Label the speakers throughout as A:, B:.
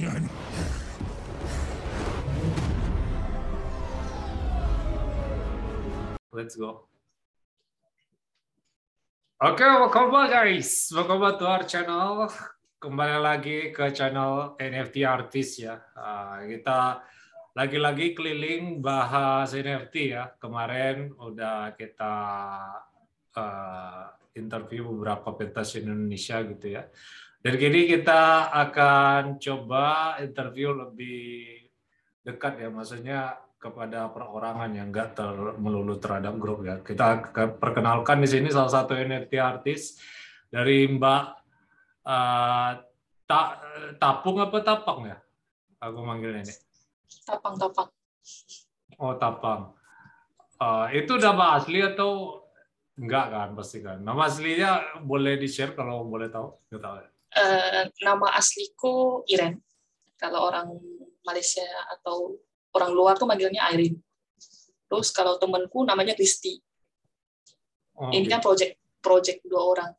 A: bajingan.
B: Let's go. Oke, welcome back guys. Welcome back to our channel. Kembali lagi ke channel NFT Artis ya. Ah, kita lagi-lagi keliling bahas NFT ya. Kemarin udah kita uh, interview beberapa pentas Indonesia gitu ya. Dan kini kita akan coba interview lebih dekat ya, maksudnya kepada perorangan yang enggak ter, melulu terhadap grup ya. Kita perkenalkan di sini salah satu NFT artis dari Mbak uh, ta, Tapung apa Tapang ya? Aku manggilnya ini.
C: Tapang Tapang.
B: Oh Tapang. Uh, itu nama asli atau enggak kan pasti kan? Nama aslinya boleh di share kalau boleh tahu? Enggak tahu. Ya?
C: Uh, nama asliku Iren. Kalau orang Malaysia atau orang luar tuh manggilnya Irene. Terus kalau temanku namanya Kristi. Oh, Ini kan project project dua orang.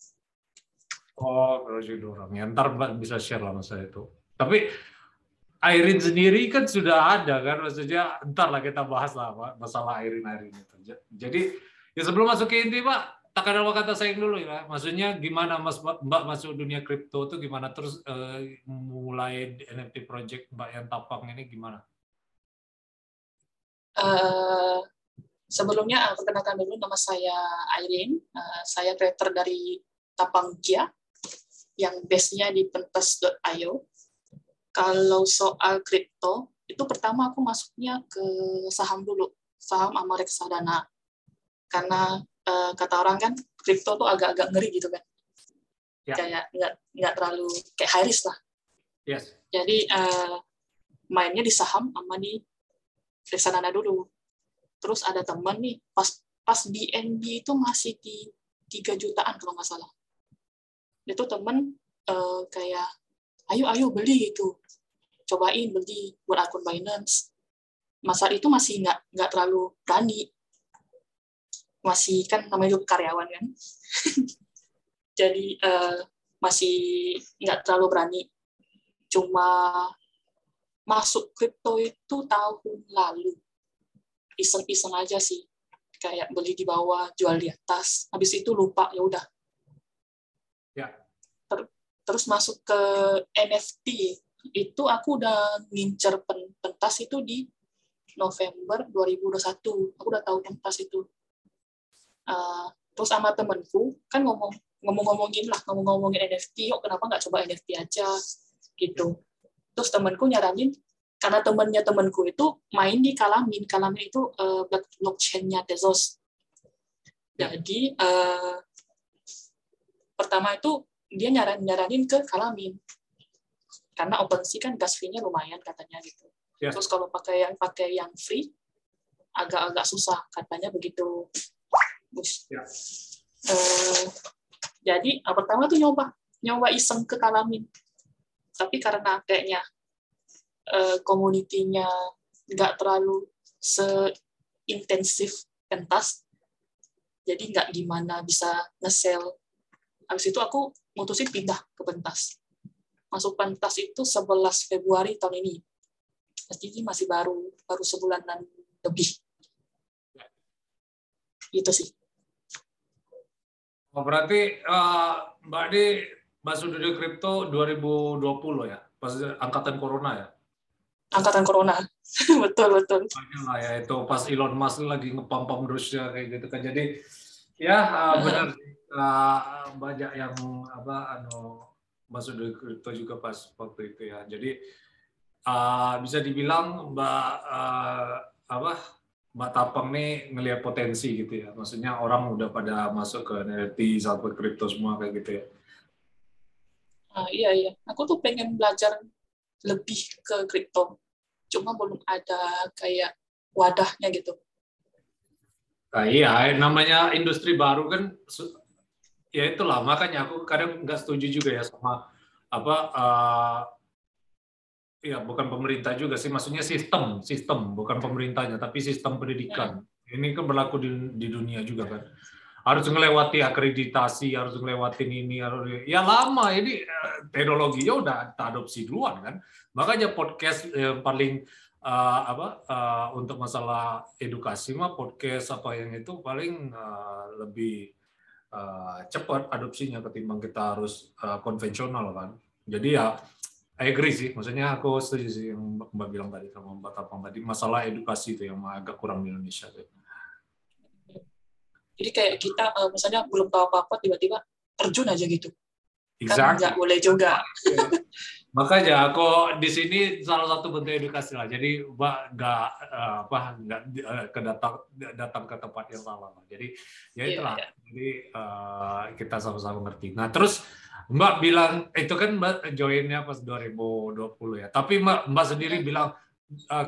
B: Oh, project dua orang. Ya, ntar bisa share lah masa itu. Tapi Irene sendiri kan sudah ada kan, maksudnya ntar lah kita bahas lah masalah Irene Irene itu. Jadi ya sebelum masuk ke inti Pak, tak ada kata sayang dulu ya. Maksudnya gimana Mas Mbak masuk dunia kripto itu gimana terus uh, mulai NFT project Mbak yang tapang ini gimana?
C: Uh, sebelumnya aku perkenalkan dulu nama saya Irene. Uh, saya creator dari Tapang Kia yang base-nya di pentas.io. Kalau soal kripto, itu pertama aku masuknya ke saham dulu, saham sama reksadana. Karena uh, kata orang kan kripto tuh agak-agak ngeri gitu kan. Ya. kayak nggak nggak terlalu kayak high risk lah.
B: Yes.
C: jadi uh, mainnya di saham sama di reksadana dulu. Terus ada teman nih pas pas BNB itu masih di tiga jutaan kalau nggak salah. Itu temen uh, kayak ayo ayo beli gitu. Cobain beli buat akun Binance. Masa itu masih nggak nggak terlalu berani masih kan namanya juga karyawan kan? Jadi uh, masih nggak terlalu berani. Cuma masuk kripto itu tahun lalu. Iseng-iseng aja sih. Kayak beli di bawah jual di atas. Habis itu lupa ya udah.
B: Ya.
C: Ter terus masuk ke NFT itu aku udah ngincer pentas itu di November 2021 aku udah tahu pentas itu uh, terus sama temenku kan ngomong ngomong-ngomongin lah ngomong-ngomongin NFT yuk kenapa nggak coba NFT aja? Gitu. Terus temenku nyaranin karena temennya temenku itu main di Kalamin Kalamin itu uh, blockchainnya Tezos. Jadi uh, pertama itu dia nyaran nyaranin ke Kalamin. Karena OpenSea kan gas fee-nya lumayan katanya gitu. Yeah. terus kalau pakai yang pakai yang free agak-agak susah katanya begitu Ya. Uh, jadi pertama tuh nyoba nyoba iseng ke Kalamin. Tapi karena kayaknya uh, komunitinya nggak terlalu seintensif pentas, jadi nggak gimana bisa nge-sell. Habis itu aku mutusin pindah ke pentas. Masuk pentas itu 11 Februari tahun ini. Jadi masih baru baru sebulanan lebih. Itu sih.
B: Oh, berarti uh, Mbak Di masuk dunia kripto 2020 ya, pas angkatan corona ya?
C: Angkatan corona, betul betul.
B: Banyak lah ya itu pas Elon Musk lagi ngepam-pam terus ya kayak gitu kan. Jadi ya uh, benar uh, banyak yang apa anu masuk dunia kripto juga pas waktu itu ya. Jadi uh, bisa dibilang Mbak uh, apa Mbak Tapang nih ngelihat potensi gitu ya. Maksudnya orang udah pada masuk ke NFT sampai kripto semua kayak gitu ya.
C: Uh, iya iya, aku tuh pengen belajar lebih ke kripto. Cuma belum ada kayak wadahnya gitu.
B: Nah, iya, namanya industri baru kan ya itulah makanya aku kadang nggak setuju juga ya sama apa uh, ya bukan pemerintah juga sih, maksudnya sistem, sistem bukan pemerintahnya, tapi sistem pendidikan. Ya. Ini kan berlaku di, di dunia juga kan. Harus melewati akreditasi, harus melewati ini, harus ya lama. Ini eh, teknologinya udah adopsi duluan kan. Makanya podcast yang paling uh, apa uh, untuk masalah edukasi mah podcast apa yang itu paling uh, lebih uh, cepat adopsinya ketimbang kita harus uh, konvensional kan. Jadi ya I agree sih, maksudnya aku setuju sih yang Mbak bilang tadi sama Mbak Tapang tadi masalah edukasi itu yang agak kurang di Indonesia.
C: Jadi kayak kita uh, misalnya belum tahu apa-apa tiba-tiba terjun aja gitu.
B: Exactly. Kan
C: nggak boleh juga.
B: Makanya aku di sini salah satu bentuk edukasi lah. Jadi mbak nggak uh, apa nggak uh, kedatang datang ke tempat yang salah. Jadi ya iya, itulah. Yeah, yeah. Jadi uh, kita sama-sama ngerti. Nah terus Mbak bilang itu kan Mbak joinnya pas 2020 ya. Tapi Mbak Mbak sendiri yeah. bilang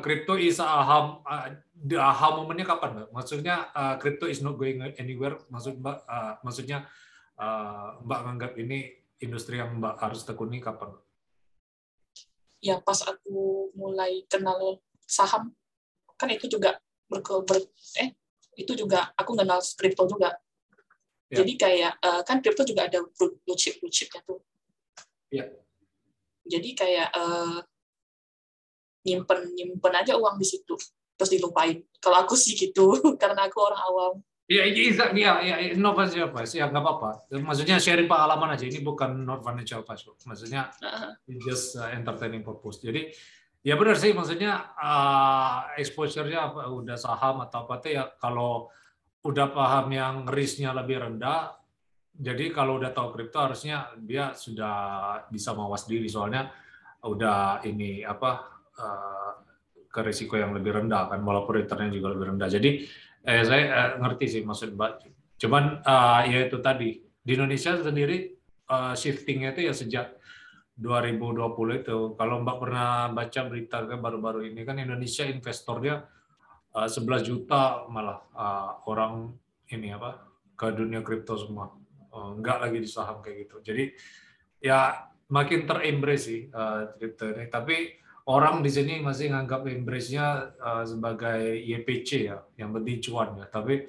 B: kripto uh, is aham uh, the aha momennya kapan Mbak? Maksudnya uh, crypto is not going anywhere. Maksud Mbak uh, maksudnya uh, Mbak menganggap ini industri yang Mbak harus tekuni kapan?
C: Ya pas aku mulai kenal saham kan itu juga berke, ber, eh itu juga aku kenal kripto juga. Ya. Jadi kayak uh, kan kripto juga ada blue chip blue chipnya tuh.
B: Ya.
C: Jadi kayak uh, nyimpen nyimpen aja uang di situ terus dilupain. Kalau aku sih gitu karena aku orang awam.
B: Iya, iya, iya, iya, inovasi apa sih? Ya nggak apa-apa. Maksudnya sharing pengalaman aja. Ini bukan not financial advice. Maksudnya uh-huh. just uh, entertaining purpose. Jadi ya benar sih. Maksudnya uh, exposure-nya apa, udah saham atau apa tuh ya kalau udah paham yang risknya lebih rendah. Jadi kalau udah tahu kripto harusnya dia sudah bisa mawas diri. Soalnya udah ini apa uh, ke risiko yang lebih rendah kan, walaupun returnnya juga lebih rendah. Jadi eh, saya eh, ngerti sih maksud Mbak. Cuman uh, ya itu tadi di Indonesia sendiri uh, shiftingnya itu ya sejak 2020 itu. Kalau Mbak pernah baca berita kan baru-baru ini kan Indonesia investornya uh, 11 juta malah uh, orang ini apa ke dunia kripto semua. Uh, enggak lagi di saham kayak gitu. Jadi ya makin terembrace sih uh, kripto ini. Tapi orang di sini masih nganggap embrace-nya uh, sebagai YPC ya, yang penting cuan ya. Tapi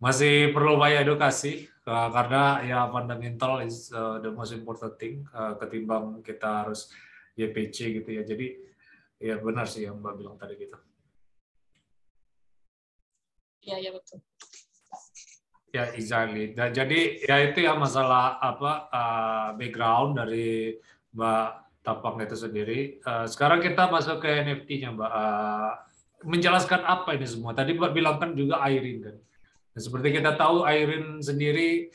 B: masih perlu banyak edukasi uh, karena ya fundamental is uh, the most important thing uh, ketimbang kita harus YPC gitu ya. Jadi ya benar sih yang Mbak bilang tadi gitu.
C: Iya, ya betul.
B: Ya, exactly. Dan jadi ya itu ya masalah apa uh, background dari Mbak tampang itu sendiri. Uh, sekarang kita masuk ke NFT-nya, Mbak. Uh, menjelaskan apa ini semua? Tadi Mbak bilang kan juga Airin kan. Nah, seperti kita tahu Airin sendiri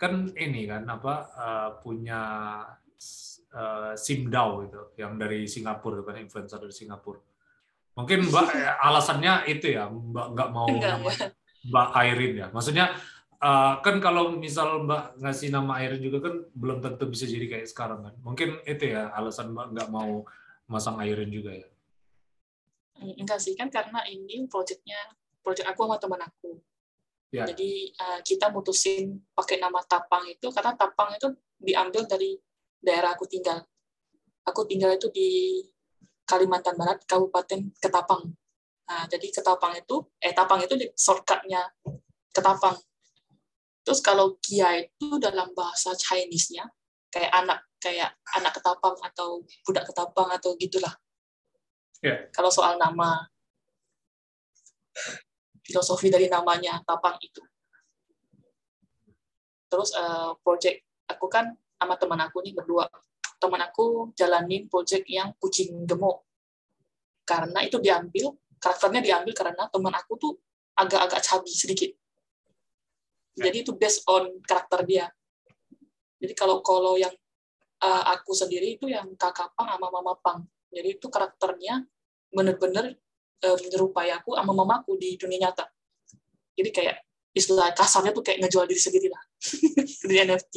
B: kan ini kan apa uh, punya uh, Simdao itu yang dari Singapura kan influencer dari Singapura. Mungkin Mbak alasannya itu ya Mbak nggak mau Mbak Airin ya. Maksudnya uh, kan kalau misal Mbak ngasih nama air juga kan belum tentu bisa jadi kayak sekarang kan. Mungkin itu ya alasan Mbak nggak mau masang airin juga ya.
C: Enggak sih kan karena ini proyeknya proyek aku sama teman aku. Ya. Jadi uh, kita mutusin pakai nama Tapang itu karena Tapang itu diambil dari daerah aku tinggal. Aku tinggal itu di Kalimantan Barat, Kabupaten Ketapang. Nah, jadi Ketapang itu, eh Tapang itu di shortcutnya Ketapang. Terus kalau Kia itu dalam bahasa Chinese-nya kayak anak kayak anak ketapang atau budak ketapang atau gitulah. Yeah. Kalau soal nama filosofi dari namanya tapang itu. Terus uh, project aku kan sama teman aku nih berdua. Teman aku jalanin project yang kucing gemuk. Karena itu diambil, karakternya diambil karena teman aku tuh agak-agak cabi sedikit. Jadi itu based on karakter dia. Jadi kalau kalau yang uh, aku sendiri itu yang kakak pang sama mama pang. Jadi itu karakternya bener-bener uh, menyerupai aku sama mamaku di dunia nyata. Jadi kayak istilah kasarnya tuh kayak ngejual diri sendiri lah di NFT.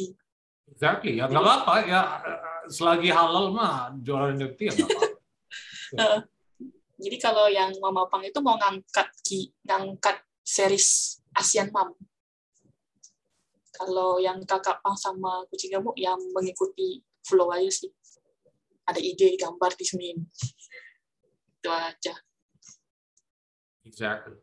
B: Exactly, ya nggak apa-apa ya selagi halal mah jualan NFT ya nggak apa-apa.
C: jadi kalau yang Mama Pang itu mau ngangkat ngangkat series Asian Mom kalau yang kakak pang sama kucing gemuk yang mengikuti flow aja sih. Ada ide gambar di sini. Itu aja.
B: Exactly.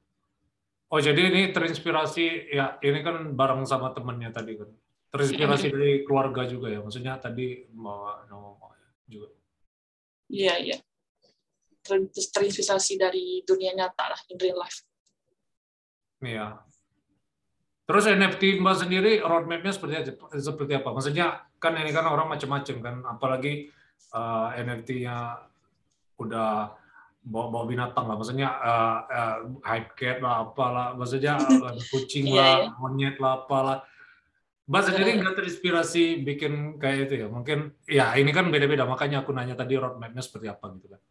B: Oh jadi ini terinspirasi ya ini kan bareng sama temennya tadi kan terinspirasi dari keluarga juga ya. Maksudnya tadi bawa nama juga.
C: Iya, iya. Terinspirasi dari dunia nyata lah, in real life.
B: Iya. Terus NFT Mbak sendiri roadmap-nya seperti seperti apa? Maksudnya kan ini kan orang macam-macam kan, apalagi uh, eh, NFT-nya udah bawa-bawa binatang lah, maksudnya uh, uh, hype cat lah, apalah, maksudnya uh, kucing iya, lah, yeah, yeah. monyet lah, apalah. Mbak sendiri nggak terinspirasi bikin kayak itu ya? Mungkin ya ini kan beda-beda, makanya aku nanya tadi roadmap-nya seperti apa gitu kan?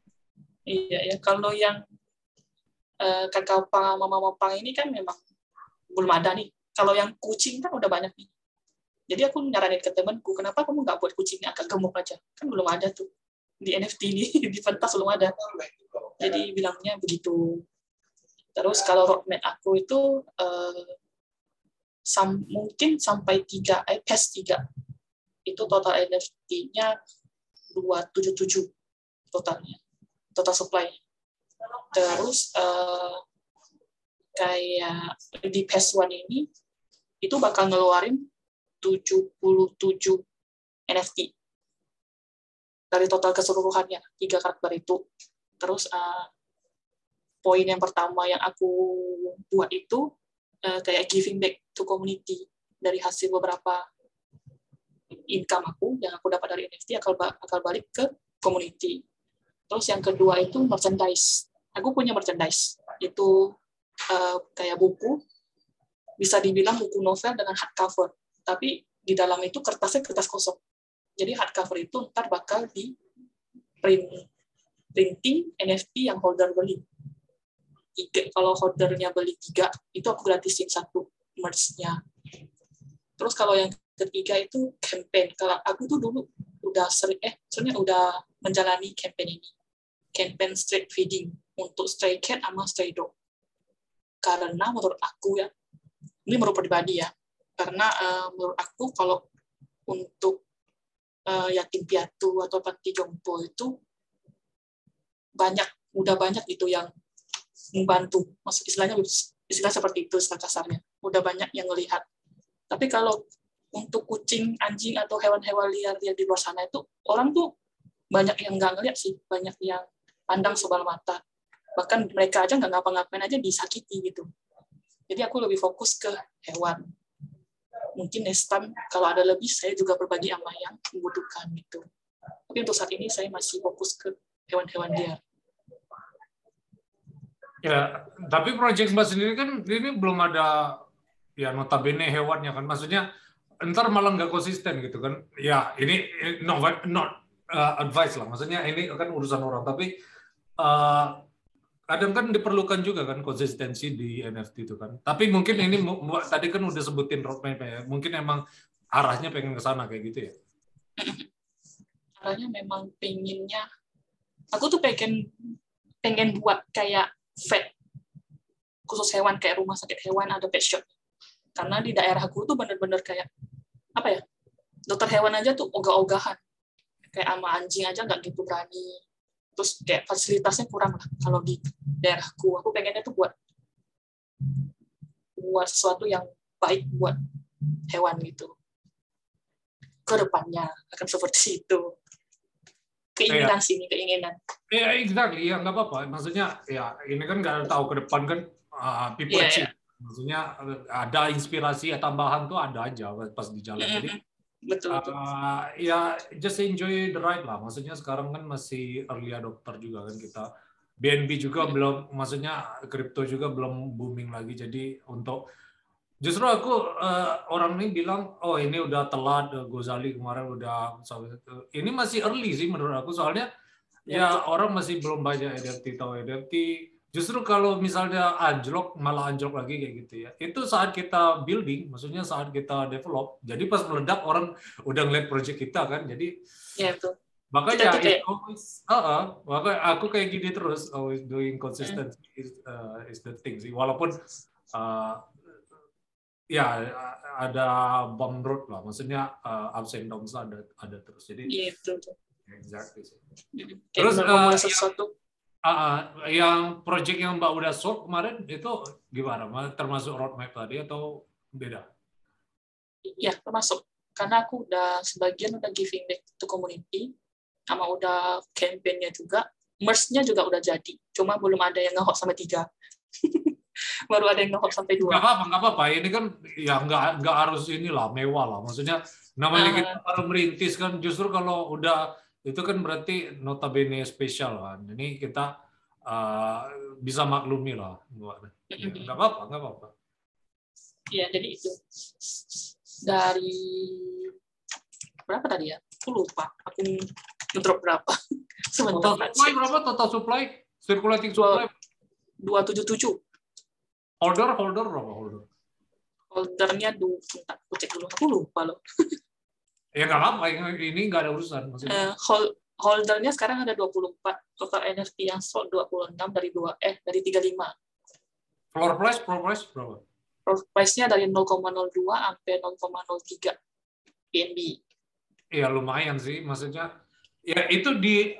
C: Iya ya, kalau yang uh, kakak pang, mama pang ini kan memang belum ada nih kalau yang kucing kan udah banyak nih. Jadi aku nyaranin ke temanku, kenapa kamu nggak buat kucingnya agak gemuk aja? Kan belum ada tuh. Di NFT ini, di Pentas belum ada. Jadi bilangnya begitu. Terus kalau roadmap aku itu uh, sam, mungkin sampai tiga, eh, PES 3. Itu total NFT-nya 277 totalnya. Total supply. Terus uh, kayak di PES 1 ini itu bakal ngeluarin 77 NFT dari total keseluruhannya tiga karakter itu. Terus uh, poin yang pertama yang aku buat itu uh, kayak giving back to community dari hasil beberapa income aku yang aku dapat dari NFT akan akan balik ke community. Terus yang kedua itu merchandise. Aku punya merchandise. Itu uh, kayak buku bisa dibilang buku novel dengan hardcover, tapi di dalam itu kertasnya kertas kosong. Jadi hardcover itu ntar bakal di print printing NFT yang holder beli. Tiga, kalau holdernya beli tiga, itu aku gratisin satu merch-nya. Terus kalau yang ketiga itu campaign. Kalau aku tuh dulu udah sering, eh, sebenarnya udah menjalani campaign ini. Campaign street feeding untuk stray cat sama stray dog. Karena menurut aku ya, ini menurut pribadi ya. Karena uh, menurut aku kalau untuk uh, yatim piatu atau panti jompo itu banyak udah banyak itu yang membantu. Maksud istilahnya istilah seperti itu istilah kasarnya. Udah banyak yang melihat tapi kalau untuk kucing anjing atau hewan-hewan liar yang di luar sana itu orang tuh banyak yang nggak ngeliat sih. Banyak yang pandang sebelah mata. Bahkan mereka aja nggak ngapa-ngapain aja disakiti gitu jadi aku lebih fokus ke hewan. Mungkin next time kalau ada lebih saya juga berbagi sama yang membutuhkan gitu. Tapi untuk saat ini saya masih fokus ke hewan-hewan liar.
B: Ya, tapi project Mbak sendiri kan ini belum ada ya notabene hewannya kan. Maksudnya ntar malah nggak konsisten gitu kan. Ya ini not not uh, advice lah. Maksudnya ini kan urusan orang. Tapi uh, kadang kan diperlukan juga kan konsistensi di NFT itu kan. Tapi mungkin ini tadi kan udah sebutin roadmap ya. Mungkin emang arahnya pengen ke sana kayak gitu ya.
C: Arahnya memang pengennya aku tuh pengen pengen buat kayak vet khusus hewan kayak rumah sakit hewan ada pet shop. Karena di daerah aku tuh bener-bener kayak apa ya? Dokter hewan aja tuh ogah-ogahan. Kayak sama anjing aja nggak gitu berani terus kayak fasilitasnya kurang lah. Kalau di daerahku aku pengennya tuh buat buat sesuatu yang baik buat hewan gitu. Ke depannya akan seperti itu. Keinginan ya. sini keinginan.
B: Ya exactly. Ya nggak apa-apa. Maksudnya ya ini kan nggak tahu ke depan kan uh, people yeah, yeah. maksudnya ada inspirasi ya tambahan tuh ada aja pas di jalan. Mm -hmm. jadi
C: betul, betul.
B: Uh, ya just enjoy the ride lah. Maksudnya sekarang kan masih early adopter juga kan kita. BNB juga hmm. belum maksudnya kripto juga belum booming lagi. Jadi untuk justru aku uh, orang ini bilang oh ini udah telat Gozali kemarin udah ini masih early sih menurut aku. Soalnya ya, ya orang masih belum banyak NFT tahu NFT Justru kalau misalnya anjlok, malah anjlok lagi kayak gitu ya. Itu saat kita building, maksudnya saat kita develop. Jadi pas meledak orang udah ngeliat project kita kan. Jadi
C: ya itu.
B: Makanya kita always, uh, uh, makanya aku kayak gini terus, always doing consistent hmm. is, uh, is the thing sih. Walaupun uh, ya ada bump road lah, maksudnya uh, ups and downs ada ada terus. Jadi
C: Iya itu.
B: Exactly sih.
C: Terus uh, sesuatu
B: Uh, yang project yang Mbak udah solve kemarin itu gimana? Termasuk roadmap tadi atau beda?
C: ya termasuk. Karena aku udah sebagian udah giving back to community sama udah campaignnya juga merch-nya juga udah jadi. Cuma belum ada yang ngehop sampai tiga. Baru ada yang ngehop sampai dua.
B: Nggak apa-apa apa-apa. Ini kan ya nggak nggak harus inilah mewah lah. Maksudnya namanya
C: Ah.
B: kita baru merintis kan. Justru kalau udah itu kan berarti notabene spesial kan ini kita uh, bisa maklumi lah Ya, nggak apa-apa nggak apa-apa.
C: Ya jadi itu. Dari berapa tadi ya? Aku lupa. Aku ngedrop berapa. Sebentar.
B: Total supply berapa? Total supply? Circulating supply?
C: dua tujuh tujuh.
B: Holder holder berapa holder?
C: Holdernya bentar aku cek dulu. Aku lupa loh
B: ya nggak apa-apa. Ini nggak ada urusan maksudnya.
C: Eh, hol- holdernya sekarang ada 24 total NFT yang sold 26 dari dua eh dari 35
B: floor price floor price berapa?
C: Price-nya dari 0,02 sampai 0,03 BNB
B: ya lumayan sih maksudnya. Ya itu di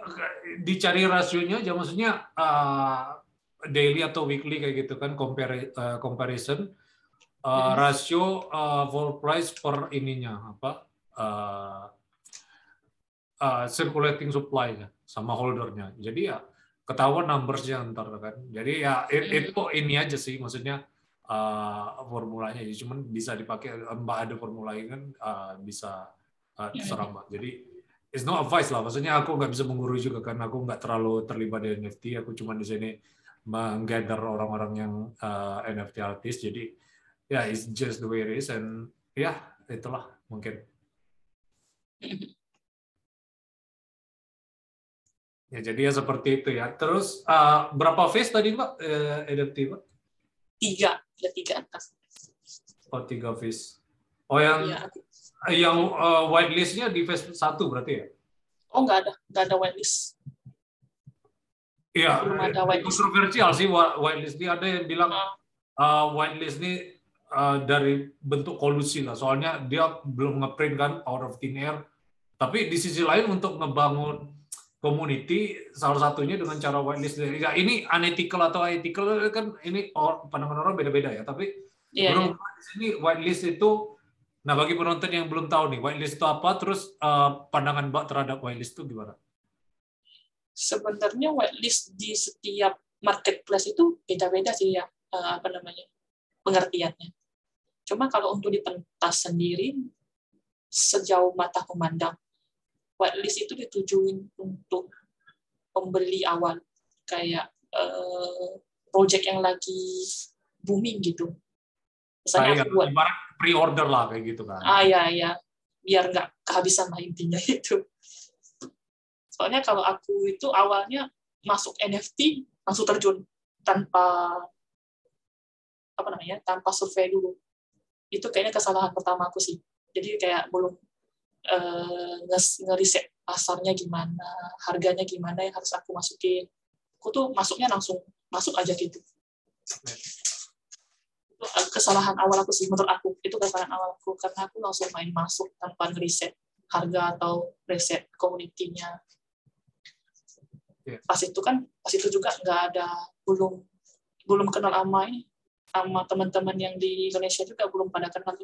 B: dicari rasionya aja maksudnya uh, daily atau weekly kayak gitu kan compare uh, comparison. Uh,
C: Mhm.
B: rasio uh, full price per ininya apa uh, uh, circulating supply-nya sama holdernya. Jadi ya ketahuan numbers-nya ntar kan. Jadi ya itu ini aja sih maksudnya uh, formulanya. Ya cuman bisa dipakai mbak ada formulanya kan uh, bisa uh, terserah mbak. Jadi it's no advice lah. Maksudnya aku nggak bisa menggurui juga karena aku nggak terlalu terlibat di NFT aku cuma di sini menggather orang-orang yang uh, NFT artis. Jadi ya it's just the way it is. And ya itulah mungkin ya jadi ya seperti itu ya. Terus uh, berapa phase tadi mbak uh, NFT mbak
C: tiga. Ada tiga atas.
B: Oh tiga phase. Oh yang
C: Iya.
B: yang uh, whitelistnya di phase satu berarti ya?
C: Oh nggak ada. Nggak ada whitelist.
B: Iya, kontroversial sih whitelist. Ini ada yang bilang uh, whitelist ini uh, dari bentuk kolusi lah, soalnya dia belum ngeprint kan out of thin air. Tapi di sisi lain untuk ngebangun community, salah satunya dengan cara whitelist. Ya, ini unethical atau ethical kan ini or- pandangan orang beda-beda ya. Tapi
C: iya.
B: menurut Mbak di sini whitelist itu, nah bagi penonton yang belum tahu nih whitelist itu apa, terus uh, pandangan Mbak terhadap whitelist itu gimana?
C: sebenarnya whitelist di setiap marketplace itu beda-beda sih ya eh, apa namanya pengertiannya. Cuma kalau untuk di pentas sendiri sejauh mata memandang whitelist itu ditujuin untuk pembeli awal. Kayak eh, project yang lagi booming gitu. Misalnya aku buat
B: pre-order lah kayak gitu kan.
C: ah ya ya biar nggak kehabisan lah intinya itu. Soalnya kalau aku itu awalnya masuk NFT langsung terjun tanpa apa namanya tanpa survei dulu. Itu kayaknya kesalahan pertama aku sih. Jadi kayak belum eh, nge- ngeriset pasarnya gimana harganya gimana yang harus aku masukin. Aku tuh masuknya langsung masuk aja gitu. Itu eh, kesalahan awal aku sih menurut aku. Itu kesalahan awal aku karena aku langsung main masuk tanpa ngeriset harga atau riset community-nya.
B: Iya.
C: pas itu kan pas itu juga nggak ada belum belum kenal sama ini sama teman-teman yang di Indonesia juga belum pada kenal.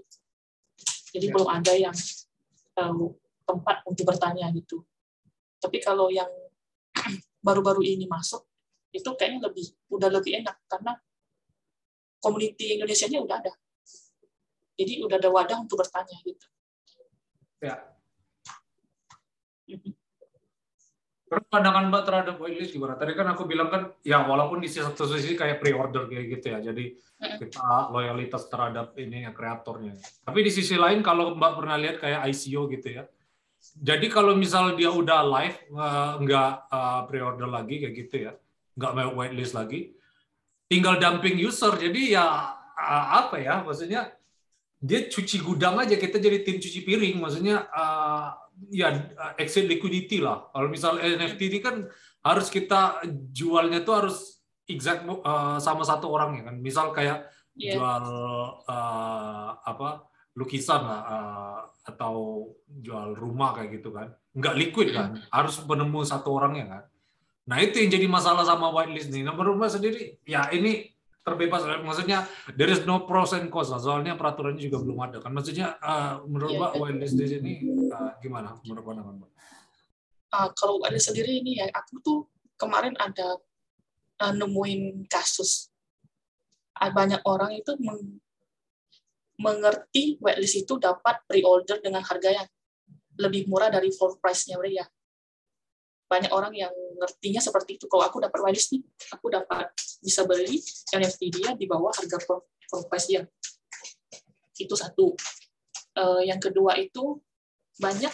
C: Jadi
B: Iya.
C: belum ada yang tahu tempat untuk bertanya gitu tapi kalau yang baru-baru ini masuk itu kayaknya lebih udah lebih enak karena community Indonesia-nya udah ada jadi udah ada wadah untuk bertanya gitu
B: Ya.
C: Mhm.
B: Terus pandangan Mbak terhadap whitelist gimana? Tadi kan aku bilang kan, ya walaupun di satu sisi kayak pre-order kayak gitu ya, jadi kita loyalitas terhadap ini ya kreatornya. Tapi di sisi lain kalau Mbak pernah lihat kayak ICO gitu ya, jadi kalau misal dia udah live eh, nggak eh, pre-order lagi kayak gitu ya, nggak mau whitelist lagi, tinggal dumping user. Jadi ya eh, apa ya, maksudnya dia cuci gudang aja kita jadi tim cuci piring maksudnya ya eh, exit liquidity lah. Kalau misal NFT ini kan harus kita jualnya tuh harus exact eh, sama satu orang ya kan. Misal kayak
C: Iya.
B: jual eh, apa lukisan lah eh, atau jual rumah kayak gitu kan. Nggak liquid kan harus penemu satu orang ya kan. Nah itu yang jadi masalah sama whitelist nih. Menurut Mbak sendiri ya ini terbebas. Maksudnya there is no pros and cons soalnya peraturannya juga belum ada kan. Maksudnya uh, menurut yeah, Mbak di sini uh, gimana? Menurut pandangan Mbak?
C: Uh, kalau ada sendiri ini ya aku tuh kemarin ada uh, nemuin kasus. Banyak orang itu meng mengerti whitelist itu dapat pre-order dengan harga yang lebih murah dari full price-nya ya banyak orang yang ngertinya seperti itu. Kalau aku dapat whitelist nih, aku dapat bisa beli NFT dia di bawah harga price dia. Itu satu. Uh, yang kedua itu banyak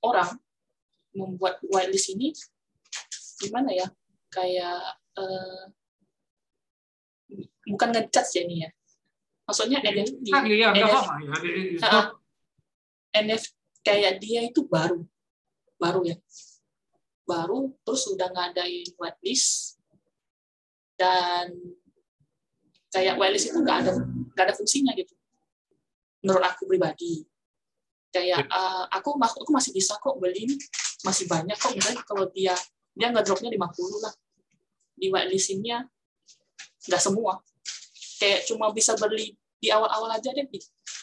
C: orang membuat whitelist ini gimana ya kayak uh, bukan ngecat ya ini ya maksudnya NFT
B: iya, NFT,
C: uh, NFT kayak dia itu baru baru ya baru terus udah ngadain whitelist dan kayak whitelist itu nggak ada nggak ada fungsinya gitu. Menurut aku pribadi. Kayak uh, aku aku masih bisa kok beli masih banyak kok. Misalnya kalau dia dia nggak dropnya 50 lah. Di whitelistnya nggak semua. Kayak cuma bisa beli di awal-awal aja deh.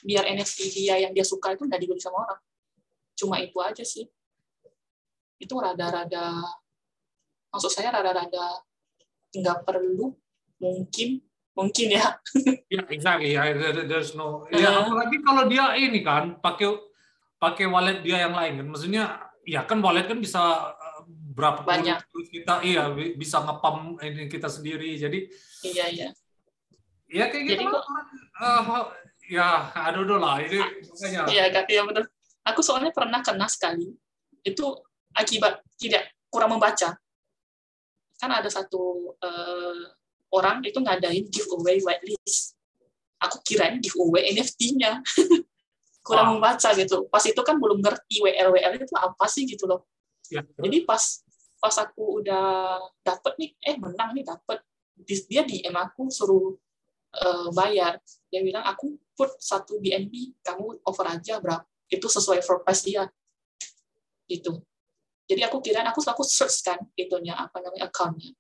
C: Biar NFT dia yang dia suka itu nggak dibeli sama orang. Cuma itu aja sih itu rada-rada maksud saya rada-rada nggak perlu mungkin mungkin ya.
B: Ya exactly ya there's no ya uh, apalagi kalau dia ini kan pakai pakai wallet dia yang lain kan. Maksudnya ya kan wallet kan bisa eh, berapa
C: banyak.
B: kita iya bisa ngepam ini kita sendiri. Jadi
C: iya iya.
B: ya kayak gitu jadi kok, uh, ya aduh aduh lah ini
C: makanya. Iya iya benar aku soalnya pernah kena sekali. Itu akibat tidak kurang membaca. Kan ada satu uh, orang itu ngadain giveaway whitelist. Aku kirain giveaway NFT-nya. kurang oh. membaca gitu. Pas itu kan belum ngerti WL WL itu apa sih gitu loh. Ya, Jadi pas pas aku udah dapet nih, eh menang nih dapet. Dia di DM aku suruh uh, bayar. Dia bilang aku put satu BNB, kamu over aja berapa? Itu sesuai forecast dia. Gitu. Jadi aku kira aku aku search kan itunya apa namanya accountnya.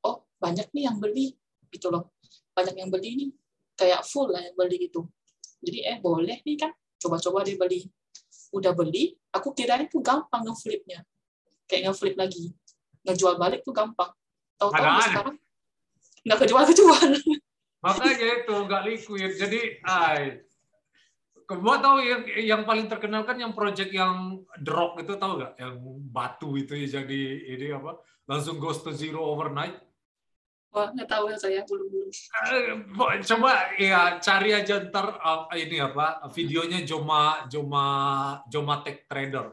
C: Oh banyak nih yang beli gitu loh. Banyak yang beli nih kayak full lah yang beli gitu. Jadi eh boleh nih kan coba-coba dibeli. Udah beli, aku kira itu gampang ngeflipnya. Kayak ngeflip lagi. Ngejual balik tuh gampang. Tahu-tahu sekarang nggak kejual-kejual.
B: Makanya itu nggak liquid. Jadi, ay, Gua tahu yang yang paling terkenal kan yang project yang drop itu tahu nggak? Yang batu itu ya jadi ini apa? Langsung goes to zero overnight.
C: Wah, nggak tahu ya saya belum belum.
B: Eh, coba ya cari aja ntar uh, ini apa videonya Joma Joma Joma Tech Trader.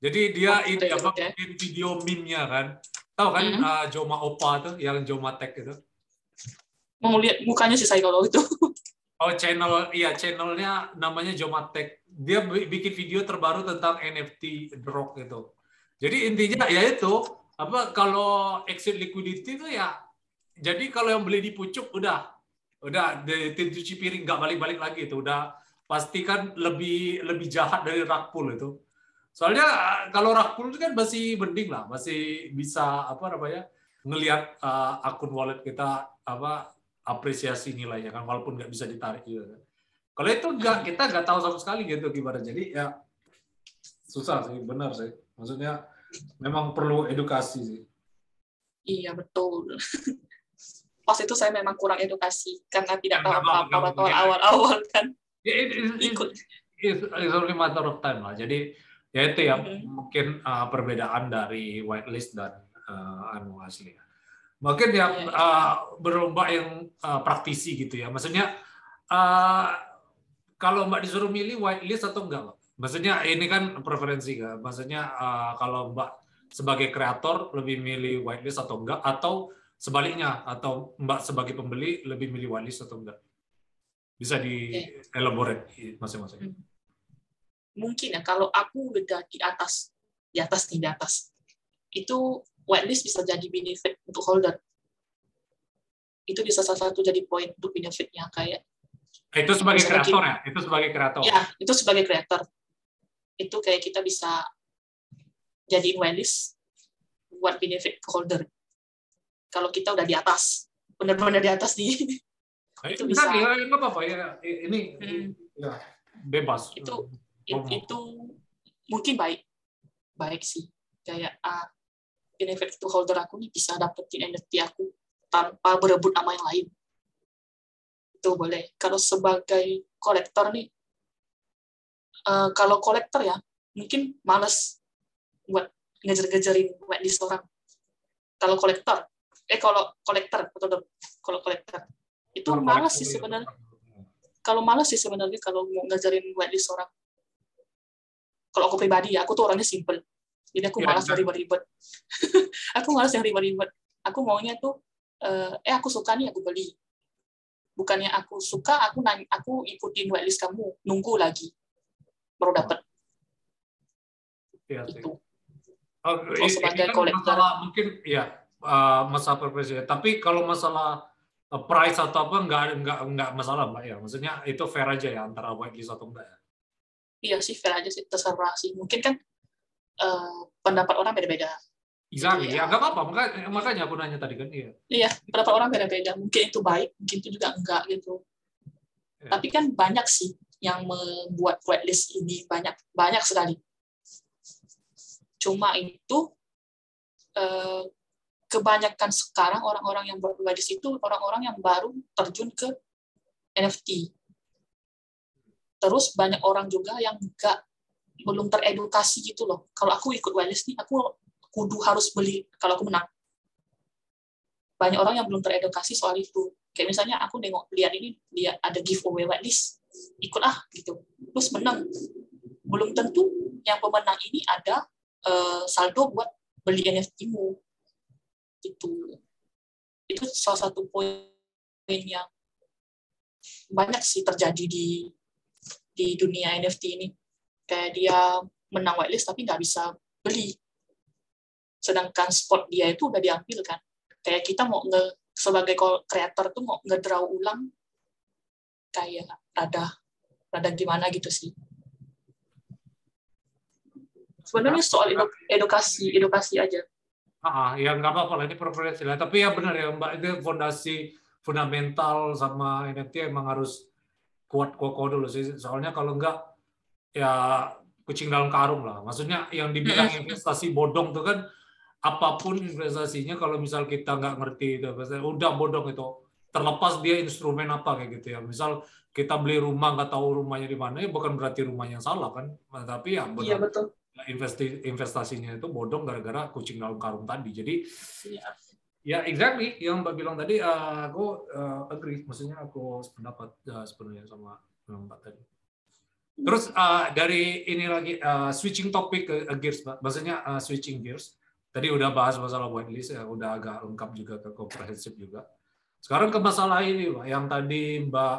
B: Jadi dia oh, ini apa bikin video meme-nya kan. Tahu kan mm -hmm. uh, Joma Opa tuh yang Joma Tech itu?
C: Mau lihat mukanya sih saya kalau itu.
B: Oh channel, iya channelnya namanya Jomatek. Dia bikin video terbaru tentang NFT drop gitu. Jadi intinya ya itu apa kalau exit liquidity itu ya jadi kalau yang beli di pucuk udah udah di cuci piring nggak balik-balik lagi itu udah pastikan lebih lebih jahat dari rakpul itu. Soalnya kalau rakpul itu kan masih mending lah, masih bisa apa namanya ngelihat uh, akun wallet kita apa apresiasi nilainya kan walaupun nggak bisa ditarik juga kan. Kalau itu nggak kita nggak tahu sama sekali gitu gimana. Jadi ya susah sih, benar sih. Maksudnya memang perlu edukasi sih.
C: Iya betul. Pas itu saya memang kurang edukasi karena tidak tahu apa-apa waktu awal-awal kan.
B: Ikut. It's only matter of time lah. Jadi ya itu ya mm-hmm. mungkin uh, perbedaan dari whitelist dan uh, anu asli. Mungkin yang uh, iya, iya. eh, berlomba yang uh, praktisi gitu ya. Maksudnya uh, kalau Mbak disuruh milih whitelist atau enggak, Mbak? Maksudnya ini kan preferensi kan. Maksudnya uh, kalau Mbak sebagai kreator lebih milih whitelist atau enggak atau sebaliknya atau Mbak sebagai pembeli lebih milih whitelist atau enggak? Bisa di elaborate masing-masing. Hmm.
C: Mungkin ya kalau aku udah di atas di atas nih di atas itu whitelist bisa jadi benefit untuk holder. Itu bisa salah satu jadi poin untuk benefitnya kayak.
B: Itu sebagai kreator ya? Itu sebagai kreator.
C: Ya, itu sebagai kreator. Itu kayak kita bisa jadi whitelist buat benefit ke holder. Kalau kita udah di atas. benar-benar di atas di
B: Eh,
C: Itu
B: bisa.
C: bisa.
B: Ya, nggak apa-apa ya. Ini
C: Hmm.
B: ya, bebas.
C: Itu- itu mungkin baik baik sih kayak ah benefit to holder aku nih bisa dapetin NFT aku tanpa berebut sama yang lain itu boleh kalau sebagai kolektor nih eh, kalau kolektor ya mungkin males buat ngejar-ngejarin whitelist orang kalau kolektor eh kalau kolektor betul betul kalau kolektor itu
B: Kalau
C: malas
B: kolektor
C: sih
B: ya.
C: sebenarnya kalau males sih sebenarnya kalau mau ngajarin whitelist orang. Kalau aku pribadi ya, aku tuh orangnya simple. Jadi aku
B: Ya,
C: malas
B: benar.
C: yang ribet-ribet. aku malas yang ribet-ribet. Aku maunya tuh, eh, eh aku suka nih aku beli. Bukannya aku suka, aku nanya, aku ikutin whitelist kamu, nunggu lagi baru dapat
B: Iya sih.
C: itu.
B: Oh, ini-
C: sebagai
B: kan
C: kolektor.
B: masalah mungkin ya uh, masalah preferensi. Tapi kalau masalah uh, price atau apa nggak nggak nggak masalah mbak ya. Maksudnya itu fair aja ya antara whitelist atau enggak ya.
C: Iya sih, fair aja sih, terserah sih. Mungkin kan eh, pendapat orang beda-beda.
B: Exactly.
C: Iya.
B: Ya nggak apa-apa. Makanya, makanya aku nanya tadi kan iya.
C: Iya, pendapat orang beda-beda. Mungkin itu baik, mungkin itu juga enggak gitu.
B: Ya.
C: Tapi kan banyak sih yang membuat whitelist ini banyak banyak sekali. Cuma itu eh, kebanyakan sekarang orang-orang yang buat whitelist itu orang-orang yang baru terjun ke NFT. Terus banyak orang juga yang enggak belum teredukasi gitu loh. Kalau aku ikut whitelist nih, aku kudu harus beli kalau aku menang. Banyak orang yang belum teredukasi soal itu. Kayak misalnya aku nengok lihat ini dia ada giveaway whitelist, ikut ah gitu. Terus menang. Belum tentu yang pemenang ini ada eh, saldo buat beli NFT-mu. Itu itu salah satu poin yang banyak sih terjadi di di dunia NFT ini. Kayak dia menang whitelist tapi nggak bisa beli. Sedangkan spot dia itu udah diambil kan. Kayak kita mau nge sebagai kreator tuh mau ngedraw ulang kayak rada rada gimana gitu sih. Sebenarnya soal edu- edukasi edukasi aja.
B: Ah, ya nggak apa-apa lah ini preferensi lah. Tapi ya benar ya Mbak itu fondasi fundamental sama NFT emang harus kuat kokoh dulu sih. Soalnya kalau enggak ya kucing dalam karung lah. Maksudnya yang dibilang investasi bodong tuh kan apa pun investasinya kalau misal kita nggak ngerti itu udah bodong itu terlepas dia instrumen apa kayak gitu ya. Misal kita beli rumah nggak tahu rumahnya di mana ya bukan berarti rumahnya salah kan. Tapi ya
C: Iya
B: benar
C: betul.
B: investi investasinya itu bodong gara-gara kucing dalam karung tadi. Jadi
C: Iya.
B: ya exactly yang Mbak bilang tadi eh, aku eh, agree, maksudnya aku sependapat eh, sepenuhnya sama Mbak tadi. Terus eh, dari ini lagi eh, switching topik ke ke gears. Maksudnya eh, switching gears. Tadi udah bahas masalah whitelist ya, udah agak lengkap juga ke komprehensif juga. Sekarang ke masalah ini, Mbak, yang tadi Mbak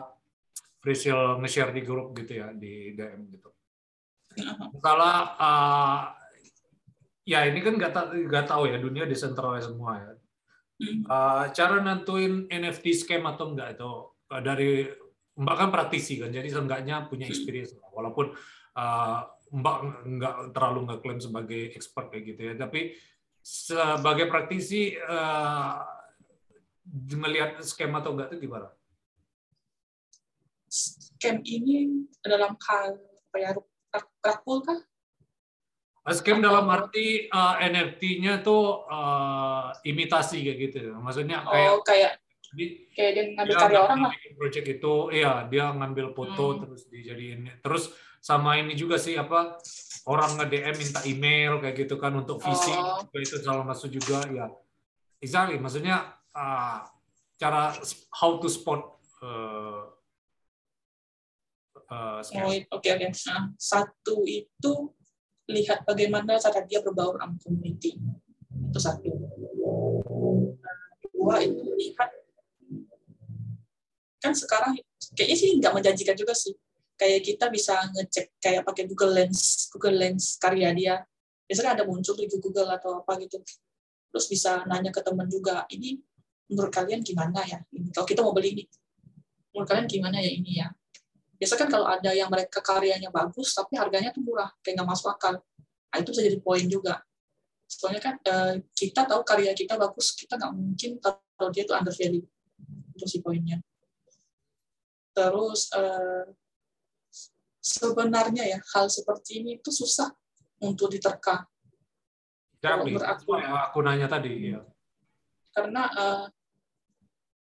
B: Frisil nge-share di grup gitu ya, di DM gitu. Masalah uh, ya ini kan nggak ta- nggak tahu ya dunia decentralized semua ya. Uh, cara nentuin NFT scam atau enggak itu uh, dari Mbak kan praktisi kan, jadi seenggaknya punya experience lah. walaupun uh, Mbak nggak terlalu ngeklaim sebagai expert kayak gitu ya, tapi sebagai praktisi uh, melihat scam atau enggak itu gimana?
C: Scam ini dalam hal apa ya rak- rakpol kah?
B: Scam dalam arti uh, NFT-nya tuh uh, imitasi kayak gitu. Maksudnya kayak
C: Oh kayak
B: di,
C: kayak dia ngambil karya orang lah.
B: project itu, iya dia ngambil foto
C: Hmm.
B: terus dijadiin. Terus sama ini juga sih apa orang nge-DM minta email kayak gitu kan untuk visi
C: Oh.
B: itu salah masuk juga ya. Exactly, maksudnya uh, cara how to spot uh, uh.
C: Oh, oke oke. Nah, satu itu lihat bagaimana cara dia berbaur sama community. Itu satu. Nah, dua itu lihat kan sekarang kayaknya sih nggak menjanjikan juga sih. Kayak kita bisa ngecek kayak pakai Google Lens, Google Lens karya dia. Biasanya ada muncul di Google atau apa gitu. Terus bisa nanya ke teman juga, ini menurut kalian gimana ya? Ini, Kalau kita mau beli ini, menurut kalian gimana ya ini ya? biasa kan kalau ada yang mereka karyanya bagus tapi harganya tuh murah kayak nggak masuk akal nah, itu bisa jadi poin juga soalnya kan eh, kita tahu karya kita bagus kita nggak mungkin taruh dia itu under value itu si poinnya. Terus uh, sebenarnya ya hal seperti ini itu susah untuk diterka.
B: Kalau aku, ya, aku nanya tadi ya.
C: Karena uh,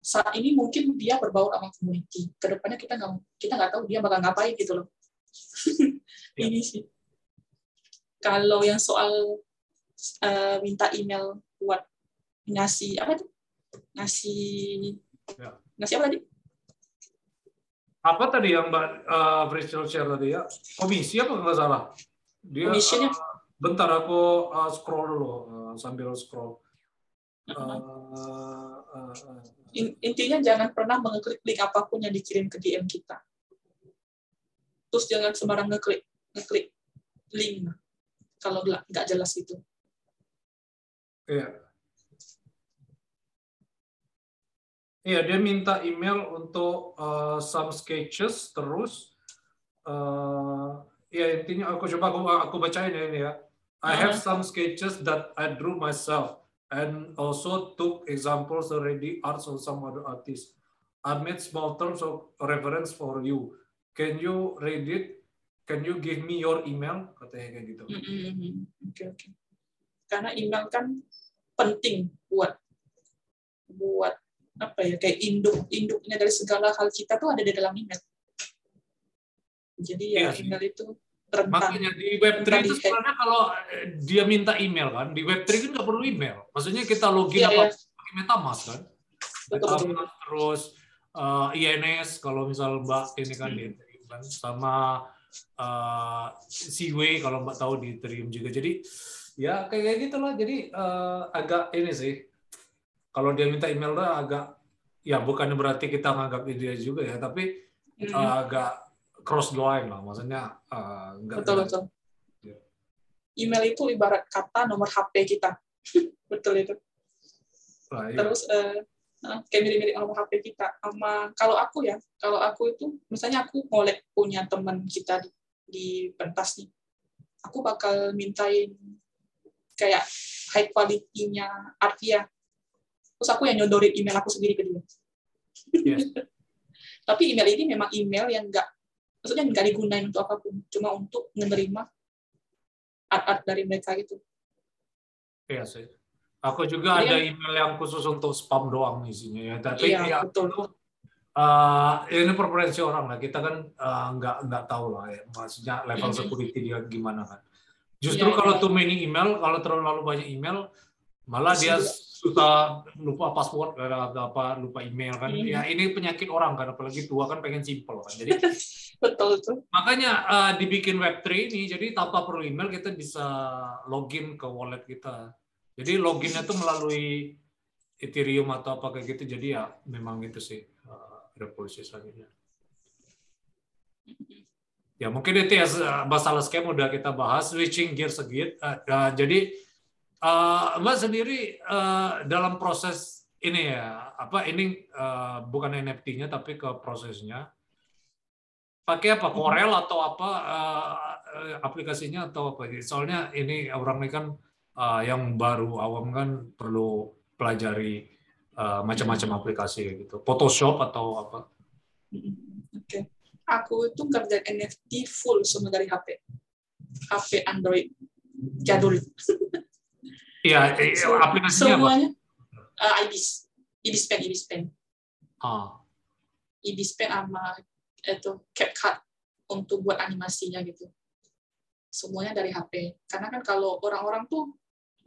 C: saat ini mungkin dia berbaur sama community. Ke depannya kita nggak kita nggak tahu dia bakal ngapain gitu loh. ya. ini sih. Kalau yang soal uh, minta email buat ngasih apa tuh? Ngasih ya. ngasih apa tadi?
B: Apa tadi yang Mbak uh, Rachel share tadi ya? Komisi apa nggak salah? Dia, Komisinya? Uh, bentar aku uh, scroll dulu uh, sambil scroll. Uh,
C: uh, uh, Intinya jangan pernah mengeklik link apa pun yang dikirim ke DM kita. Terus jangan sembarang ngeklik ngeklik link kalau nggak jelas itu.
B: Iya. Iya, dia minta email untuk uh, some sketches terus uh, ya intinya aku coba aku, aku bacain ya ini ya. I have uh-huh. some sketches that I drew myself and also took examples already arts of some other artists. I made small terms of reference for you. Can you read it? Can you give me your email? Katanya kayak gitu.
C: Mm -hmm. okay. Karena email kan penting buat buat apa ya kayak induk induknya dari segala hal kita tuh ada di dalam email. Jadi ya, ya email itu rentan.
B: Makanya di Web3 itu sebenarnya kalau eh, dia minta email kan, di Web3 kan nggak perlu email. Maksudnya kita login ya, apa ya. pakai MetaMask kan. Betul, betul. Terus uh, eh, INS kalau misal Mbak ini kan hmm. di kan sama uh, Seaway kalau Mbak tahu di Ethereum juga. Jadi ya kayak gitu lah. Jadi uh, agak ini sih kalau dia minta email tuh agak ya bukannya berarti kita nganggap dia juga ya tapi mm-hmm. uh, agak cross the line lah. Maksudnya uh, enggak
C: betul betul. Ya. email itu ibarat kata nomor HP kita. Betul itu. Nah, iya. terus uh, kayak mirip-mirip nomor HP kita. Sama kalau aku ya kalau aku itu misalnya aku ngolek punya teman kita di, di pentas nih aku bakal mintain kayak high quality-nya Arvia terus aku yang nyodorin email aku sendiri ke dia. Yes. tapi email ini memang email yang enggak maksudnya nggak digunain untuk apa pun cuma untuk menerima art-art dari mereka itu
B: iya sih. Aku juga Jadi, ada email yang khusus untuk spam doang isinya ya. Tapi iya, ya betul. Uh, ini preferensi orang lah. Kita kan uh, nggak nggak tahu lah ya. Maksudnya level security dia gimana kan. Justru yeah, kalau yeah. too many email kalau terlalu banyak email malah dia suka lupa password atau apa lupa email kan. Hmm. ya ini penyakit orang kan apalagi tua kan pengen simple kan. Jadi
C: betul tuh.
B: makanya uh, dibikin web3 ini jadi tanpa perlu email kita bisa login ke wallet kita. Jadi loginnya tuh melalui Ethereum atau apa kayak gitu jadi ya memang itu sih uh, revolusi selanjutnya ya mungkin itu ya masalah scam udah kita bahas switching gear sedikit uh, uh, jadi Uh, Mbak sendiri uh, dalam proses ini ya, apa ini uh, bukan NFT-nya tapi ke prosesnya, pakai apa Corel atau apa uh, aplikasinya atau apa? Soalnya ini orang ini kan uh, yang baru awam kan perlu pelajari uh, macam-macam aplikasi gitu, Photoshop atau apa?
C: Oke, okay. aku itu kerja NFT full semua dari HP, HP Android jadul.
B: Iya, eh, aplikasinya
C: semuanya apa? Uh, Ibis, Ibis Pen, Ibis Pen.
B: Ah.
C: Ibis Pen sama itu CapCut untuk buat animasinya gitu. Semuanya dari HP. Karena kan kalau orang-orang tuh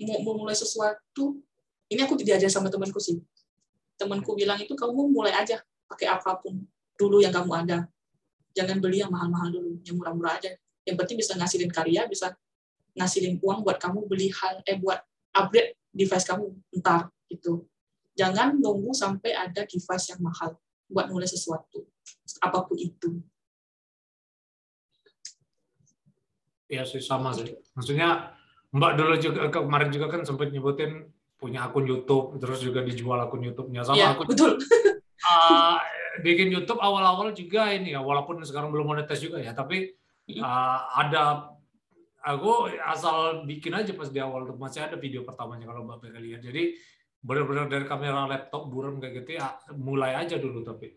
C: mau memulai sesuatu, ini aku diajar sama temanku sih. Temanku bilang itu kamu mulai aja pakai apa pun dulu yang kamu ada. Jangan beli yang mahal-mahal dulu, yang murah-murah aja. Yang penting bisa ngasilin karya, bisa ngasilin uang buat kamu beli hal eh buat upgrade device kamu ntar gitu. Jangan nunggu sampai ada device yang mahal buat mulai sesuatu, apa pun itu.
B: Ya sih sama sih. Maksudnya Mbak dulu juga kemarin juga kan sempat nyebutin punya akun YouTube, terus juga dijual akun YouTube-nya sama
C: ya,
B: akun.
C: Betul.
B: uh, bikin YouTube awal-awal juga ini ya, walaupun sekarang belum monetis juga ya, tapi uh, ada aku asal bikin aja pas di awal masih ada video pertamanya kalau pengen lihat. Jadi benar-benar dari kamera laptop buram kayak gitu ya mulai aja dulu tapi.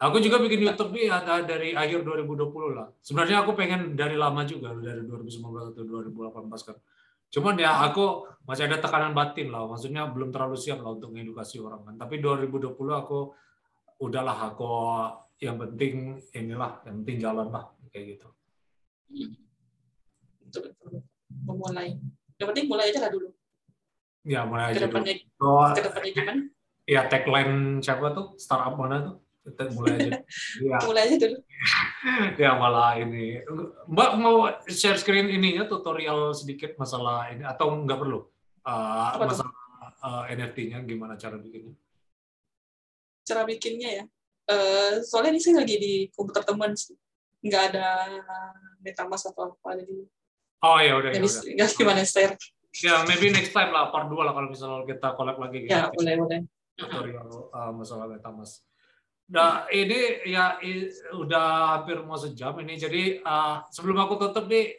B: Aku juga bikin YouTube nih ada dari akhir 2020 lah. Sebenarnya aku pengen dari lama juga dari 2019 atau 2018 kan. Cuman ya aku masih ada tekanan batin lah maksudnya belum terlalu siap lah untuk mengedukasi orang kan. Tapi 2020 aku udahlah aku yang penting inilah yang penting jalan lah kayak gitu
C: betul memulai. Yang penting mulai aja lah dulu.
B: Ya mulai aja
C: ke depannya
B: dulu. Oh,
C: ke depannya gimana?
B: ya tagline siapa tuh? Startup mana tuh? Kita mulai aja. Ya,
C: mulai aja dulu.
B: Ya malah ini. Mbak mau share screen ininya tutorial sedikit masalah ini atau nggak perlu? Uh,
C: Apa
B: masalah uh, NFT-nya gimana cara bikinnya?
C: Cara bikinnya ya? Eh, soalnya ini saya lagi di komputer teman sih. Nggak ada metamask atau apa jadi
B: oh ya udah ya
C: bisa nggak gimana share
B: ya maybe next time lah part 2 lah kalau misalnya kita collab lagi gitu.
C: ya boleh boleh.
B: Tutorial uh, masalah MetaMask. Nah, ini ya i- udah hampir mau sejam ini. Jadi uh, sebelum aku tutup nih,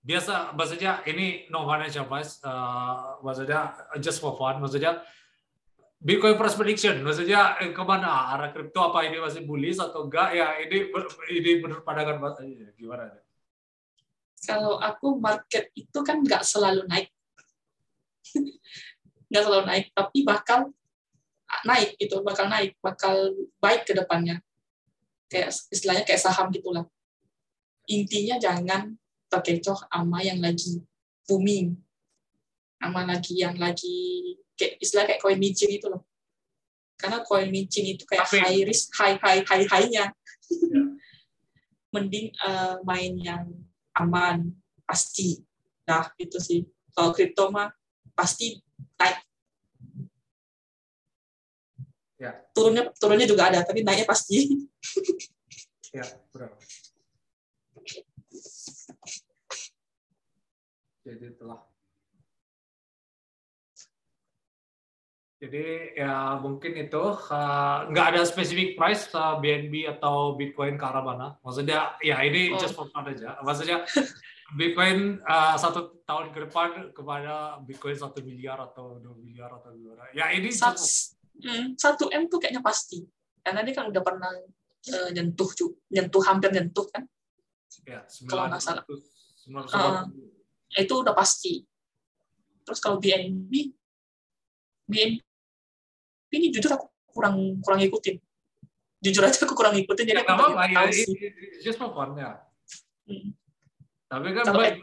B: biasa maksudnya ini no financial advice, uh, maksudnya just for fun, maksudnya Bitcoin price prediction, maksudnya eh, ke mana? Arah kripto apa? Ini masih bullish atau enggak? Ya ini ini menurut pandangan Mas gimana?
C: Kalau aku market itu kan nggak selalu naik. Nggak selalu naik tapi bakal naik itu bakal naik bakal baik ke depannya. Kayak istilahnya kayak saham gitulah. Intinya jangan terkecoh sama yang lagi booming sama lagi yang lagi kayak istilah kayak koin micin itu loh. Karena koin micin itu kayak
B: Tapi-
C: high risk high high high high-nya.
B: Ya.
C: mending eh, main yang aman pasti nah itu sih kalau kripto mah pasti naik
B: Ya.
C: turunnya turunnya juga ada tapi naiknya pasti
B: Ya, benar. Jadi itulah. Jadi ya mungkin itu uh, nggak ada spesifik price uh, BNB atau Bitcoin ke arah mana. Maksudnya ya ini
C: Oh.
B: just for fun aja. Maksudnya Bitcoin uh, satu tahun ke depan kepada Bitcoin satu miliar atau dua miliar atau gimana. Ya ini just for
C: Sat- hmm, satu m tuh kayaknya pasti karena dia kan udah pernah eh, nyentuh nyentuh hampir nyentuh kan
B: ya,
C: Kalau nggak salah.
B: 900, 980.
C: Uh, itu udah pasti terus kalau BNB BNB ini jujur aku kurang kurang ngikutin jujur aja aku kurang ngikutin jadi
B: Ya, nggak apa-apa, ya, just for fun ya.
C: Hmm.
B: Tapi kan
C: Kalau
B: banyak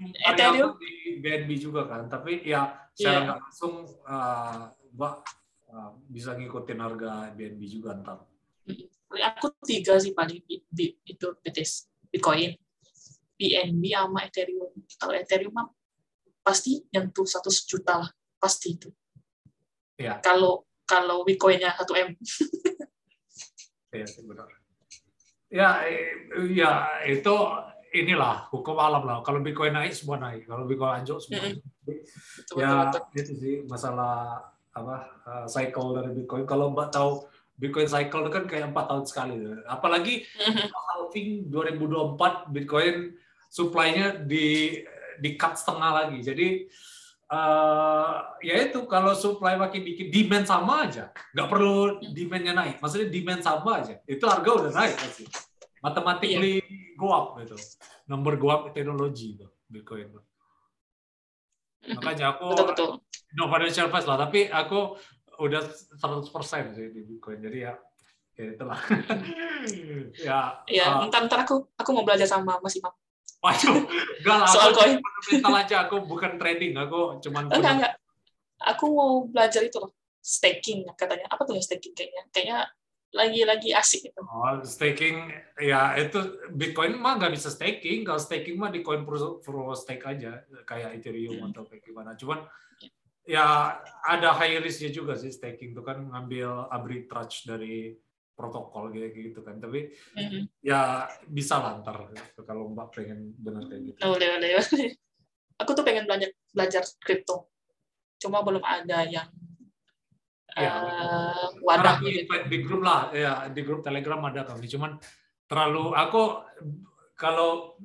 B: di BNB juga kan. Tapi ya secara
C: Iya.
B: nggak langsung uh, Mbak uh, bisa ngikutin harga BNB juga ntar.
C: aku tiga sih paling bi- itu BTS Bitcoin BNB sama Ethereum kalau Ethereum mah pasti nyentuh satu juta lah pasti itu
B: Iya.
C: kalau kalau Bitcoinnya satu m
B: Iya sih benar. Ya, eh, ya itu inilah hukum alam lah. Kalau Bitcoin naik semua naik. Kalau Bitcoin anjlok semua. Anjlok.
C: betul,
B: ya
C: betul, betul.
B: itu sih masalah apa uh, cycle dari Bitcoin. Kalau Mbak tahu Bitcoin cycle itu kan kayak empat tahun sekali. Apalagi
C: Mhm.
B: halving 2024 Bitcoin supply-nya di di cut setengah lagi. Jadi eh ya itu kalau supply makin dikit, demand sama aja, nggak perlu demand-nya naik. Maksudnya demand sama aja, itu harga udah naik pasti. Mathematically go up gitu. Number go up teknologi itu Bitcoin. itu. Makanya aku
C: betul betul
B: no financial advice lah, tapi aku udah 100% sih di Bitcoin. Jadi ya ya itulah. ya.
C: ya
B: uh,
C: ntar ntar aku aku mau belajar sama Mas Imam
B: Waduh, enggak lah.
C: Soal
B: aku
C: koin.
B: fundamental aja. Aku bukan trading. Aku cuman
C: enggak enggak aku mau belajar itu loh staking katanya apa tuh staking kayaknya kayaknya lagi lagi asik gitu
B: Oh, staking ya itu Bitcoin mah nggak bisa staking. Kalau staking mah di coin pro, pro stake aja kayak Ethereum
C: Hmm.
B: atau kayak gimana. Cuman ya ada high risknya juga sih staking itu kan ngambil arbitrage dari protokol gitu gitu kan. Tapi
C: Mhm.
B: ya bisa lah ntar kalau Mbak pengen benar kayak gitu.
C: boleh boleh boleh. aku tuh pengen belajar belajar kripto cuma belum ada yang
B: Ya, Karena
C: wadahnya
B: di,
C: gitu
B: di grup lah, ya di grup Telegram ada kami. Cuman terlalu aku kalau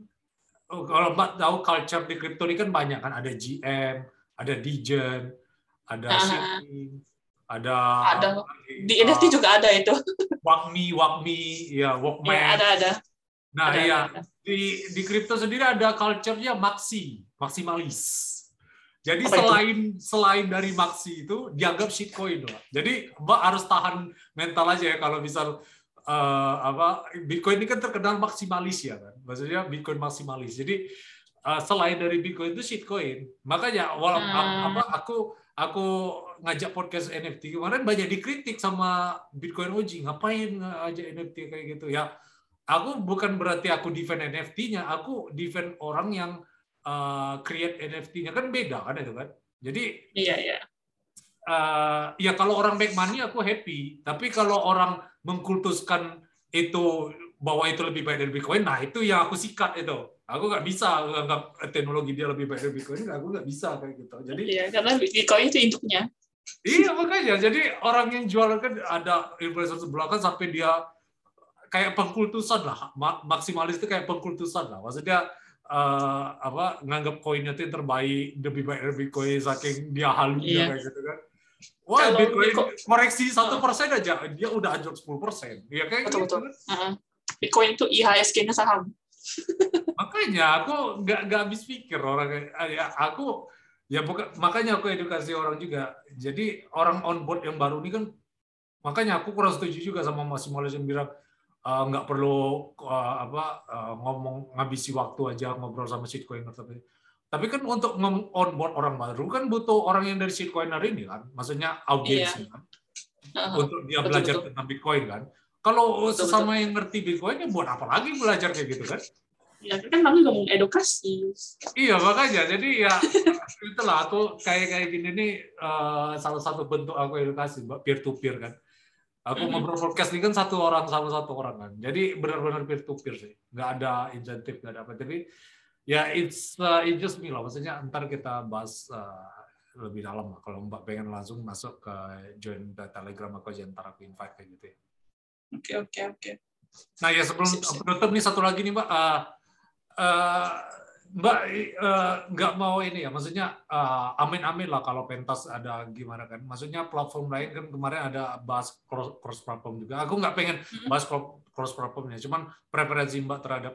B: kalau mbak tahu culture di kripto ini kan banyak kan ada GM, ada Degen, ada
C: Ah.
B: Ada
C: Ada. Di NFT juga ada itu.
B: Wakmi, Wakmi, ya Walkman.
C: Iya, ada ada.
B: Nah,
C: ada,
B: iya
C: ada.
B: di di kripto sendiri ada culture-nya maxi, maksimalis. Jadi
C: Apa itu?
B: selain selain dari maxi itu dianggap shitcoin loh. Jadi Mbak harus tahan mental aja ya kalau misal eh, apa Bitcoin ini kan terkenal maksimalis ya kan. Maksudnya Bitcoin maksimalis. Jadi eh, selain dari Bitcoin itu shitcoin. Makanya walau
C: Hmm.
B: apa aku aku ngajak podcast NFT kemarin banyak dikritik sama Bitcoin OG ngapain ngajak NFT kayak gitu ya aku bukan berarti aku defend NFT-nya, aku defend orang yang uh, create NFT-nya kan beda kan itu kan. Jadi
C: Iya, iya.
B: uh, ya kalau orang make money aku happy, tapi kalau orang mengkultuskan itu bahwa itu lebih baik dari Bitcoin, nah itu yang aku sikat itu. Aku nggak bisa anggap teknologi dia lebih baik dari Bitcoin, aku nggak bisa kayak gitu. Jadi
C: Iya, karena Bitcoin itu induknya.
B: Iya makanya, jadi orang yang jualan kan ada influencer sebelah kan sampai dia kayak pengkultusan lah, Ma- maksimalis itu kayak pengkultusan lah. Maksudnya eh, apa nganggap koinnya itu yang terbaik, lebih baik dari Bitcoin saking dia halunya
C: Iya.
B: kayak gitu kan. Wah
C: Kalau
B: Bitcoin
C: Bitcoin-
B: koreksi satu persen aja, dia udah anjlok 10 persen. Ya kayak
C: Betul,
B: gitu
C: betul.
B: kan.
C: Heeh. Bitcoin itu IHSG-nya saham.
B: Makanya aku nggak nggak habis pikir orang kayak ya aku ya bukan makanya aku edukasi orang juga. Jadi orang on board yang baru ini kan makanya aku kurang setuju juga sama Mas Malaysia yang bilang "Eh, nggak perlu eh, apa eh, ngomong ngabisi waktu aja ngobrol sama shitcoiner tapi tapi kan untuk on board orang baru kan butuh orang yang dari shitcoiner ini kan maksudnya audiens
C: Iya.
B: kan untuk dia
C: Betul,
B: belajar
C: betul.
B: tentang bitcoin kan kalau
C: Betul,
B: sesama yang ngerti bitcoin ya buat apa lagi belajar kayak gitu kan
C: Ya, kan namanya juga mengedukasi.
B: Iya makanya jadi ya itulah aku kayak kayak gini nih eh, salah satu bentuk aku edukasi peer to peer kan. Aku
C: Mhm.
B: ngobrol podcast ini kan satu orang sama satu orang kan. Jadi benar-benar peer to peer sih. Nggak ada insentif nggak ada apa. Tapi ya it's uh, it's just me lah. Maksudnya ntar kita bahas uh, lebih dalam lah. Kalau Mbak pengen langsung masuk ke join Telegram aku aja ntar aku invite kayak gitu ya.
C: Oke, oke, oke.
B: Nah ya sebelum
C: Sip, sip.
B: penutup nih satu lagi nih Mbak, Eh, eh, Mbak eh, nggak mau ini ya, maksudnya eh, amin-amin lah kalau pentas ada gimana kan. Maksudnya platform lain kan kemarin ada bahas cross, cross platform juga. Aku nggak pengen bahas cro- cross platformnya, cuman preferensi Mbak terhadap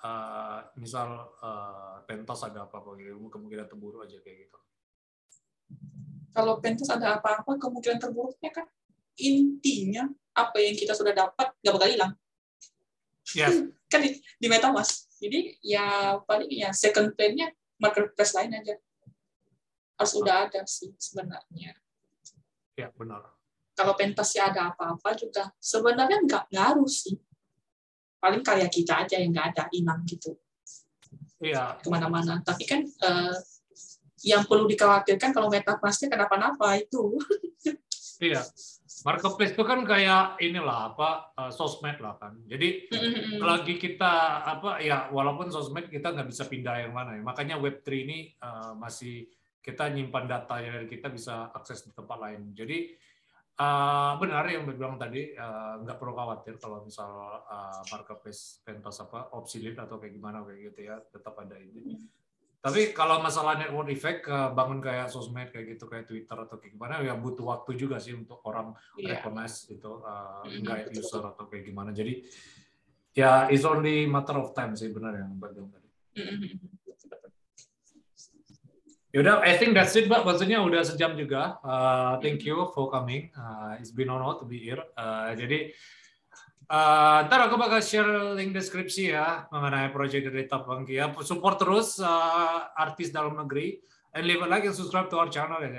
B: eh, misal eh, pentas ada apa-apa gitu, kemungkinan terburu aja kayak gitu.
C: Kalau pentas ada apa-apa, kemungkinan terburuknya kan intinya apa yang kita sudah dapat nggak bakal hilang.
B: Yes,
C: Kan di, di MetaMask. Jadi ya paling ya second plan-nya marketplace lain aja. Harus udah ada sih sebenarnya.
B: ya benar.
C: Kalau pentasnya ada apa-apa juga sebenarnya nggak ngaruh sih. Paling karya kita aja yang nggak ada hilang gitu.
B: Iya,
C: ke mana-mana. Tapi kan eh, yang perlu dikhawatirkan kalau MetaMask-nya kenapa-napa itu.
B: iya. Marketplace itu kan kayak inilah apa eh, sosmed lah kan. Jadi lagi kita apa ya walaupun sosmed kita nggak bisa pindah yang mana ya. Makanya Web3 ini uh, masih kita nyimpan data dari kita bisa akses di tempat lain. Jadi uh, benar yang bilang tadi uh, nggak perlu khawatir kalau misal uh, marketplace pentas apa obsolete atau kayak gimana kayak gitu ya tetap ada ini tapi kalau masalah network effect uh, bangun kayak sosmed kayak gitu kayak Twitter atau kayak gimana ya butuh waktu juga sih untuk orang
C: Iya.
B: recognize itu uh, nggak
C: betul,
B: user atau kayak gimana. Jadi ya it's only matter of time sih benar yang Mbak tadi. Yaudah, I think that's it, Mbak. Maksudnya udah sejam juga. Uh, thank you for coming. Uh, it's been honor to be here. Uh, jadi uh, ntar aku bakal share link deskripsi ya mengenai project dari Tapangkia. Support terus uh, artis dalam negeri. And leave a like and subscribe to our channel ya.